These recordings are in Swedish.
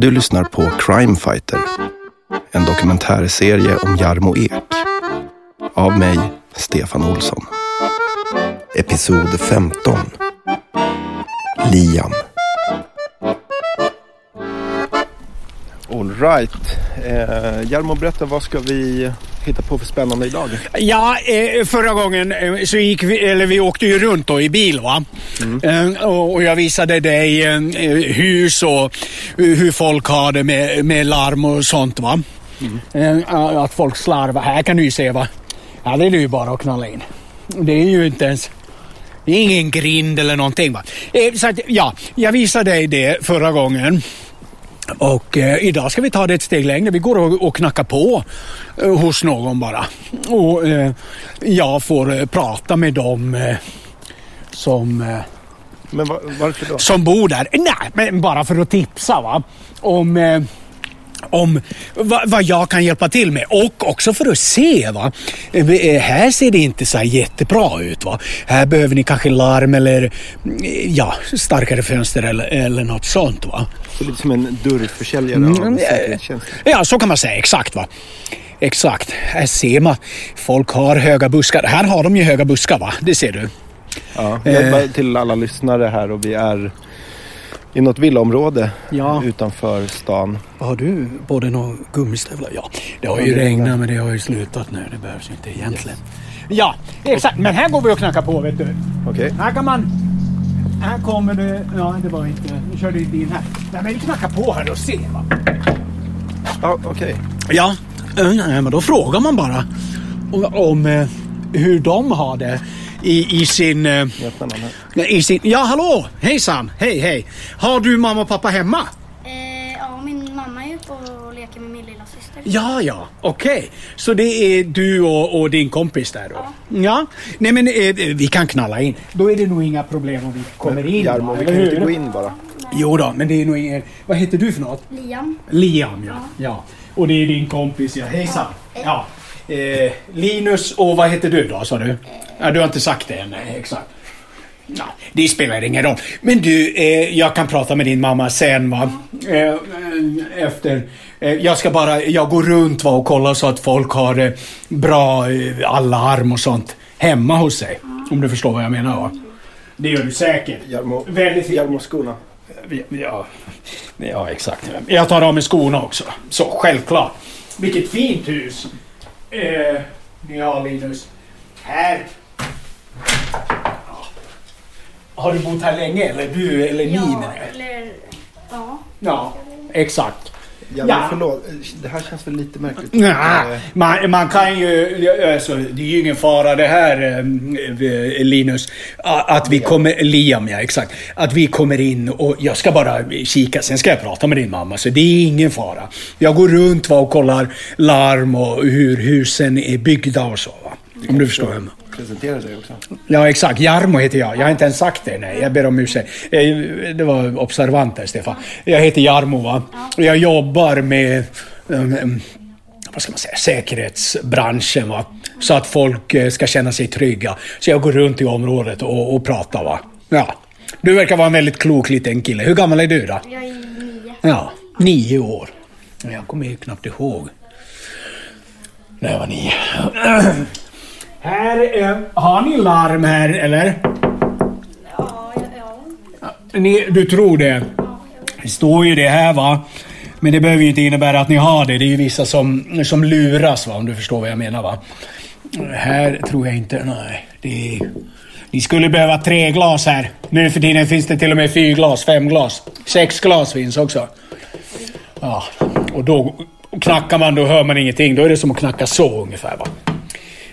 Du lyssnar på Crime Fighter, en dokumentärserie om Jarmo Ek. Av mig, Stefan Olsson. Episod 15. Liam. All right. Eh, Jarmo, berätta vad ska vi hitta på för spännande idag? Ja, eh, förra gången eh, så gick vi, eller vi åkte ju runt då i bil va. Eh, och, jag visade dig hus och hur folk har det med, med larm och sånt va. Eh, att folk slarvar. Här kan du ju se va. Det är ju bara att knalla in. Det är ju inte ens det är ingen grind eller någonting va. Så att, ja, jag visade dig det förra gången. Och eh, idag ska vi ta det ett steg längre. Vi går och, och knackar på eh, hos någon bara. Och eh, jag får eh, prata med dem eh, som, eh, Men va- varför då? som bor där. Nej, men bara för att tipsa va. Om, om va, vad jag kan hjälpa till med och också för att se. Va? Eh, Här ser det inte så här jättebra ut. Va? Här behöver ni kanske larm eller mm, ja, starkare fönster eller, eller något sånt. Va? Är lite som en dörrförsäljare Mm, av eh. Ja, så kan man säga. Exakt. va. Exakt. Här ser man. Folk har höga buskar. Här har de ju höga buskar, va? Det ser du. Ja, jag eh, till alla lyssnare här och vi är i något villaområde Ja. utanför stan. Har du både några gummistövlar? Ja, det har ju regnat men det har ju slutat nu. Det behövs inte egentligen. Ja, exakt. Men här går vi och knackar på, vet du. Okej. Här kan man... Här kommer det... Ja, det var inte... Nu körde inte in här. Nej, men vi knackar på här och ser, va. Ja, okej. Ja, eh, men då frågar man bara om, om eh, hur de har det i, i sin... eh. I sin... Ja, hallå! Hejsan! Hej, hej! Har du mamma och pappa hemma? Eh, ja, min mamma är uppe och leker med min lilla syster. Ja, ja, okej. Så det är du och, och din kompis där då? Ja. Nej, men eh, vi kan knalla in. Då är det nog inga problem om vi kommer in. Jarmo, va, vi eller kan hur? inte gå in bara. Jo då, men det är nog ingen... Vad heter du för något? Liam. Liam, ja. ja. Och det är din kompis, ja. Hejsan. Ja. Eh, Linus och vad heter du då, sa du? Ja, du har inte sagt det än, nej, exakt. Ja, det spelar ingen roll. Men du, eh, jag kan prata med din mamma sen va? Eh, eh, efter. Eh, jag ska bara, jag går runt va, och kollar så att folk har eh, bra eh, alarm och sånt hemma hos sig. Om du förstår vad jag menar va? Det gör du säkert. Jarmo, Väldigt. Jarmo skorna. Ja, ja, exakt. Jag tar av mig skorna också. Så, självklart. Vilket fint hus eh, ni har, Linus. Här. Ja. Har du bott här länge, eller du, eller ni? Ja, menar jag? eller... Ja. Ja, exakt. Jarmo, Ja. förlåt. Det här känns väl lite märkligt. Nja, Eh, man, man kan ju, alltså, det är ju ingen fara det här eh, Linus, att vi kommer, Liam ja exakt, att vi kommer in och jag ska bara kika, sen ska jag prata med din mamma så det är ingen fara. Jag går runt va, och kollar larm och hur husen är byggda och så va. Om du förstår. Presentera sig också. Ja, exakt. Jarmo heter jag. Jag har inte ens sagt det. Nej, jag ber om ursäkt. Eh, Det var observant där, Stefan. Jag heter Jarmo, va? Och jag jobbar med um, um, vad ska man säga, säkerhetsbranschen, va? Så att folk eh, ska känna sig trygga. Så jag går runt i området och, och pratar, va? Ja. Du verkar vara en väldigt klok liten kille. Hur gammal är du då? Jag är nio. Ja, nio år. Jag kommer ju knappt ihåg. När jag var nio. Här, eh, har ni larm här eller? Ja, ja. Ni, du tror det? Det står ju det här va. Men det behöver ju inte innebära att ni har det. Det är ju vissa som, som luras va, om du förstår vad jag menar va. Här tror jag inte, nej. Det är, ni skulle behöva tre glas här. Nu för tiden finns det till och med fyra glas, fem glas. Sex glas finns också. Ja, och då knackar man, då hör man ingenting. Då är det som att knacka så ungefär va.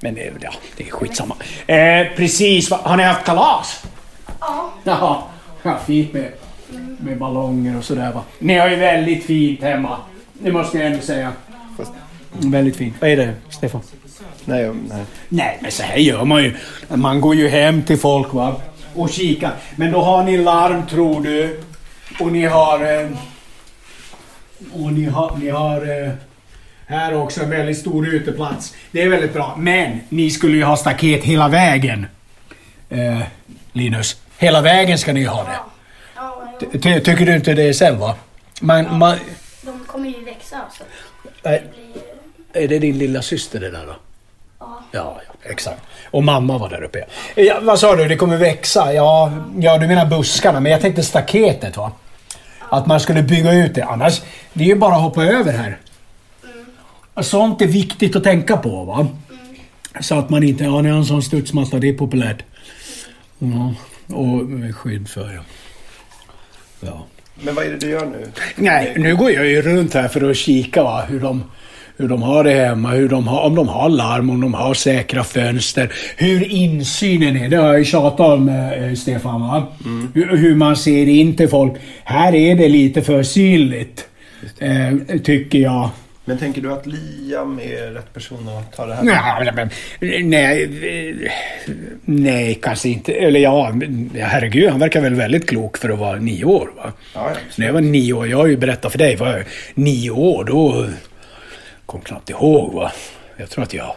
Men det, ja, det är skitsamma. Eh, precis, har ni haft kalas? Ja. Jaha, ja, fint med, med ballonger och sådär va. Ni har ju väldigt fint hemma. Det måste jag ändå säga. Fast, Väldigt fint. Vad är det, Stefan? nej, nej. Nej, men så här gör man ju. Man går ju hem till folk va. Och kikar. Men då har ni larm tror du. Och ni har... Eh, och ni har... Ni har eh, här också en väldigt stor uteplats. Det är väldigt bra. Men ni skulle ju ha staket hela vägen. Eh, Linus. Hela vägen ska ni ha det. Ja, Ty- tycker du inte det själv va? Man, man, De kommer ju växa så äh, det blir... är det din lilla syster det där då? Ja. Ja, ja, exakt. Och mamma var där uppe. Ja, vad sa du, det kommer växa? Ja, ja, du menar buskarna, men jag tänkte staketet va? Att man skulle bygga ut det. Annars, det är ju bara att hoppa över här. Sånt är viktigt att tänka på va? Så att man inte, ja ni har en sån studsmatta, det är populärt. Ja, och med skydd för ja. ja. Men vad är det du gör nu? Nej, nu går jag ju runt här för att kika va, hur, de, hur de har det hemma, hur de har, om de har larm, om de har säkra fönster, hur insynen är. Det har jag ju tjatat om eh, Stefan. Va? Hur, hur man ser in till folk. Här är det lite för synligt. Eh, tycker jag. Men tänker du att Liam är rätt person att ta det här? Nej, men, nej, nej, kanske inte. Eller ja, herregud, han verkar väl väldigt klok för att vara nio år. Va? Ja. När jag var nio år, jag har ju berättat för dig, var jag nio år då kom knappt ihåg va. Jag tror att jag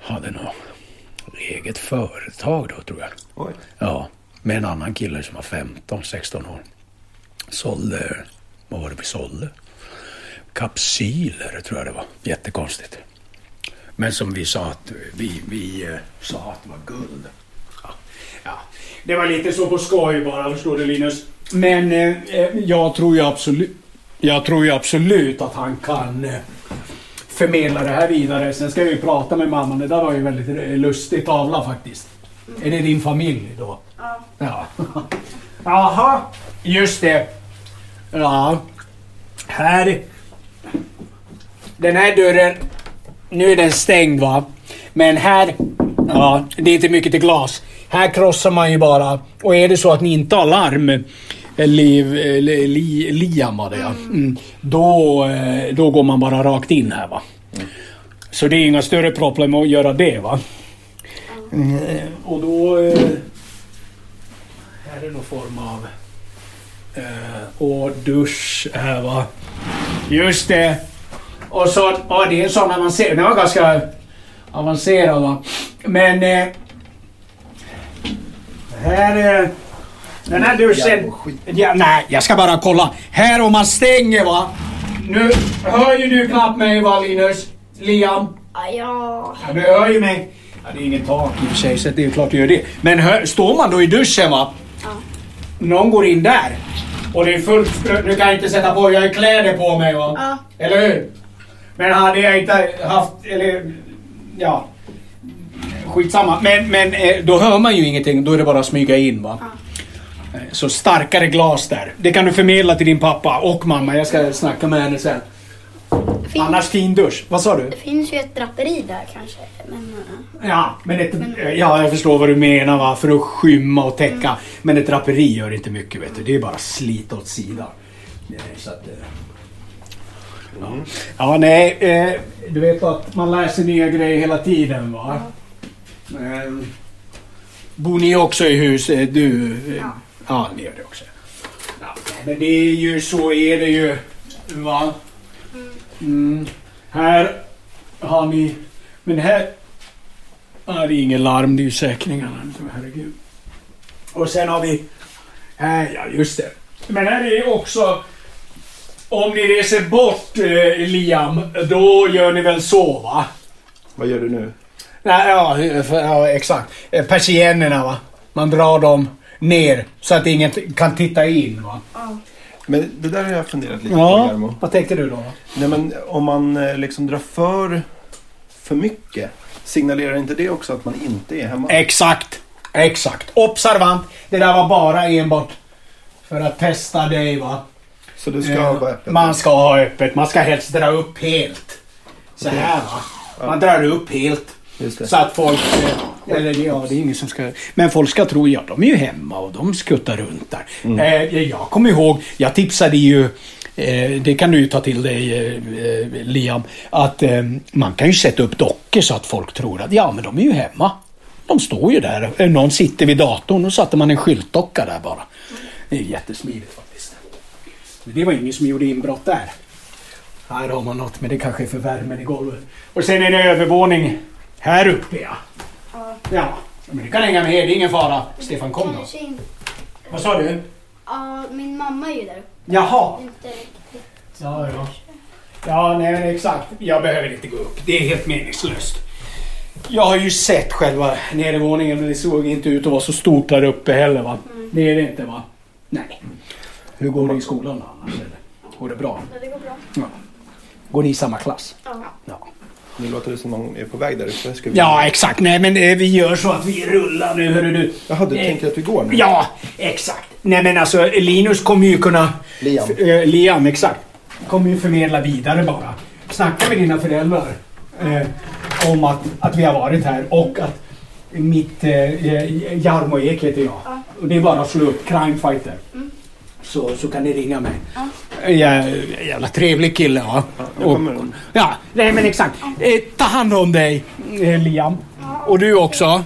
hade något eget företag då tror jag. Oj. Ja, med en annan kille som var 15-16 år. Sålde, vad var det vi sålde? Kapsyler tror jag det var. Jättekonstigt. Men som vi sa att vi, vi eh, sa att det var guld. Ja. Ja. Det var lite så på skoj bara, förstår du Linus. Men eh, eh, jag tror ju absolut jag tror ju absolut att han kan eh, förmedla det här vidare. Sen ska jag ju prata med mamman. Det där var ju väldigt eh, lustig tavla faktiskt. Är det din familj då? Ja. Ja. Jaha, just det. Ja. Här. Den här dörren. Nu är den stängd va. Men här. Ja, det är inte mycket till glas. Här krossar man ju bara. Och är det så att ni inte har larm. eh, Liv, eh, li, li, Liam var det ja. Mm, då, eh, då går man bara rakt in här va. Så det är inga större problem att göra det va. Eh, och då... Här är någon form av... Och dusch här va. Just det. Och så... Ja, det är en sån avancerad... Den var ganska avancerad va. Men... Eh, här är... Den här duschen... Ja, nej, jag ska bara kolla. Här om man stänger va. Nu hör ju du knappt mig va Linus? Liam? Ja, du hör ju mig. Ja, det är ingen tak i och för sig, så det är klart du gör det. Men hör, står man då i duschen va? Ja. Någon går in där. Och det är fullt Nu kan jag inte sätta på, jag har ju kläder på mig va? Ja. Eller hur? Men hade jag inte haft, eller ja. Skitsamma. Men, men eh, då hör man ju ingenting, då är det bara att smyga in va? Eh, Så starkare glas där. Det kan du förmedla till din pappa och mamma. Jag ska snacka med henne sen. Fin- Annars fin dusch. Vad sa du? det finns ju ett draperi där kanske. Men, eh, Ja, men ett, ja, jag förstår vad du menar va. För att skymma och täcka. Men ett draperi gör inte mycket vet du. Det är bara slita åt sidan. Eh, Så att, eh, ja. ja, nej. Eh, du vet att man lär sig nya grejer hela tiden va. Eh, bor ni också i hus? Eh, Du? Ja. Ja, ni gör det också. Ja, men det är ju så är det ju. Va? Mm. Här har ni... Men här... Ja, det är ingen larm, det är ju säkringarna. Herregud. Och sen har vi... Här, ja just det. Men här är också... Om ni reser bort eh, Liam, då gör ni väl så va? Vad gör du nu? Nej, ja, för, ja exakt. Eh, Persiennerna va. Man drar dem ner så att ingen kan titta in va. ja. Men det där har jag funderat lite på Ja, Jarmo. vad tänkte du då? Nej men om man eh, liksom drar för, för mycket. Signalerar inte det också att man inte är hemma? Exakt. Exakt. Observant. Det där var bara enbart för att testa dig va. Så du ska Eh, vara öppen? Man ska ha öppet. Man ska helst dra upp helt. Så här va. Man drar upp helt. Så att folk... eh, Eller ja, det är ingen som ska... Men folk ska tro, ja de är ju hemma och de skuttar runt där. Mm. Eh, jag kommer ihåg, jag tipsade ju... Det kan du ju ta till dig Liam. Att man kan ju sätta upp dockor så att folk tror att ja men de är ju hemma. De står ju där. Någon sitter vid datorn och satte man en skyltdocka där bara. Det är jättesmidigt faktiskt. Men det var ingen som gjorde inbrott där. Här har man något, men det kanske är för värmen i golvet. Och sen är det övervåning här uppe ja. Ja. Ja, men du kan hänga med, det är ingen fara. Stefan kom då. Kanske inte. Vad sa du? Ja, min mamma är ju där uppe. Jaha. Inte Ja, ja. Ja, nej men exakt. Jag behöver inte gå upp. Det är helt meningslöst. Jag har ju sett själva nedervåningen men det såg inte ut att vara så stort där uppe heller va? Det är det inte va? Nej. Hur går det i skolan då annars? eller? Går det bra? Ja, det går bra. Ja. Går ni i samma klass? Ja. Ja. Nu låter det som någon är på väg där uppe. Ska vi... Ja, exakt. Nej, men eh, vi gör så att vi rullar nu, hörru du. Jaha, du Eh, tänker att vi går nu? Ja, exakt. Nej, men alltså Linus kommer ju kunna... Liam. Eh, Liam, exakt. Kommer ju förmedla vidare bara. Snacka med dina föräldrar eh, om att, att vi har varit här och att mitt... Eh, Jarmo Ek heter jag. Ja. Och det är bara att slå upp Crime Fighter. Mm. Så, så kan ni ringa mig. Ja. Ja, jävla trevlig kille ja. jag Och, kommer. ja, nej men exakt. Eh, ta hand om dig eh, Liam. Och du också.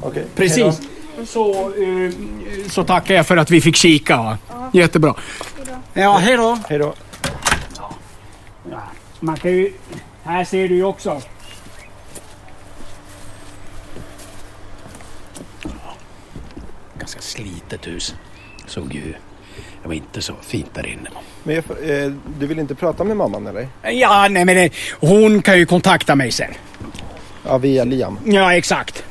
Okej. Precis. Så, eh, så tackar jag för att vi fick kika. Va? Jättebra. Ja, hej då. Hej då. Ja, man kan ju... Här ser du ju också. Ganska slitet hus. Såg ju... Det var inte så fint där inne. Men eh, du vill inte prata med mamman eller? Ja, nej men det, hon kan ju kontakta mig sen. Ja, via Liam. Ja, exakt.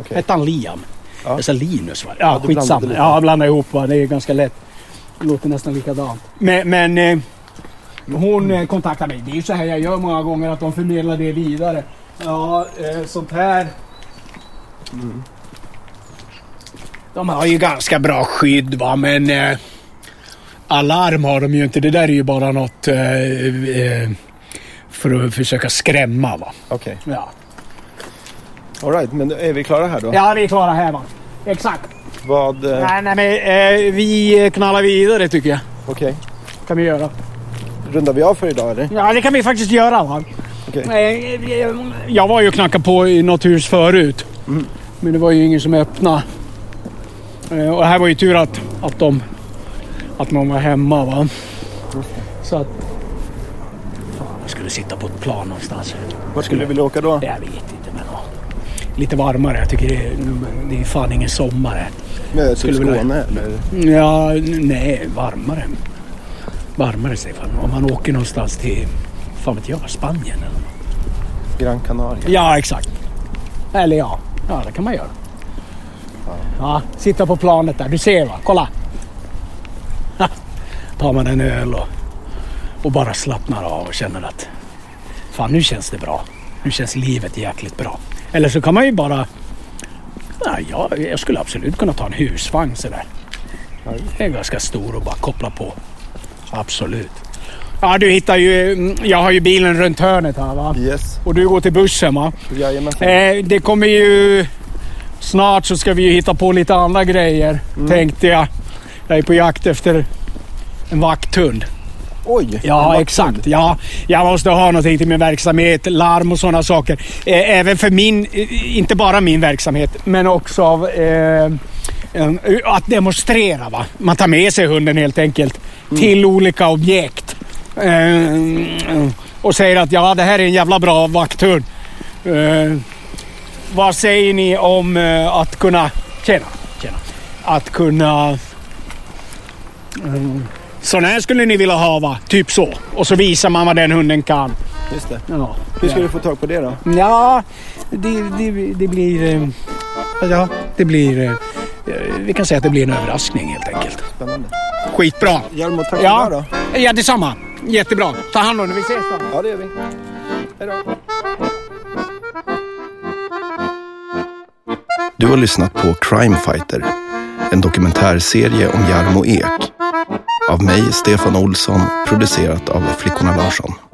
Okej. Hette han Liam? Ja. Jag sa Linus va? Ja, du skitsamma. Ja, jag blandar ihop va. Det är ganska lätt. Det låter nästan likadant. Men, men eh, hon eh, kontaktar mig. Det är ju så här jag gör många gånger att de förmedlar det vidare. Ja, eh, sånt här. De har ju ganska bra skydd va, men eh, alarm har de ju inte. Det där är ju bara något eh, eh, för att försöka skrämma va. Okej. Ja, All right, men är vi klara här då? ja vi är klara här va. Exakt. Vad... Eh, Nej, nej men eh, vi knallar vidare tycker jag. Okej. Kan vi göra. Rundar vi av för idag eller? Ja, det kan vi faktiskt göra va. Okej. Eh, Jag var ju och knackade på i något hus förut. Mm. Men det var ju ingen som öppnade. Eh, Och det här var ju tur att, att, de, att någon var hemma va. Så att... Fan, jag skulle sitta på ett plan någonstans. Vart skulle du vilja åka då? Jag vet inte men. Lite varmare. Jag tycker det är, det är fan ingen sommar här. Med till Skulle vilja- Skåne eller? Ja, nej, varmare. Varmare Stefan. Om man åker någonstans till, fan vet jag, Spanien eller något. Gran Canaria? Ja, exakt. Eller ja, ja det kan man göra. Ja, sitta på planet där. Du ser va? Kolla. Tar man en öl och, och bara slappnar av och känner att fan nu känns det bra. Nu känns livet jäkligt bra. Eller så kan man ju bara Ja, jag, jag skulle absolut kunna ta en husvagn sådär. Det är ganska stor och bara koppla på. Absolut. Ja, du hittar ju... mm, Jag har ju bilen runt hörnet här va. Yes. Och du går till bussen va? Jajamensan. Eh, det kommer ju... Snart så ska vi ju hitta på lite andra grejer. Tänkte jag. Jag är på jakt efter en vakthund. Oj! Ja, exakt. Ja, jag måste ha någonting till min verksamhet, larm och sådana saker. Även för min, inte bara min verksamhet, men också av eh, att demonstrera. Va? Man tar med sig hunden helt enkelt till olika objekt. Eh, och säger att ja, det här är en jävla bra vakthund. Eh, vad säger ni om att kunna... Tjena, tjena. Att kunna... Mm, sån här skulle ni vilja ha va? Typ så. Och så visar man vad den hunden kan. Just det. Ja, Hur ska du få tag på det då? ja det, det, det blir... eh, Ja, det blir... eh, Vi kan säga att det blir en överraskning helt enkelt. Spännande. Skitbra. Jarmo, tack Ja, då. ja detsamma. Jättebra. Ta hand om dig. Vi ses då. Ja, det gör vi. Hej då. Du har lyssnat på Crime Fighter, en dokumentärserie om Jarmo Ek. Av mig, Stefan Olsson, producerat av Flickorna Larsson.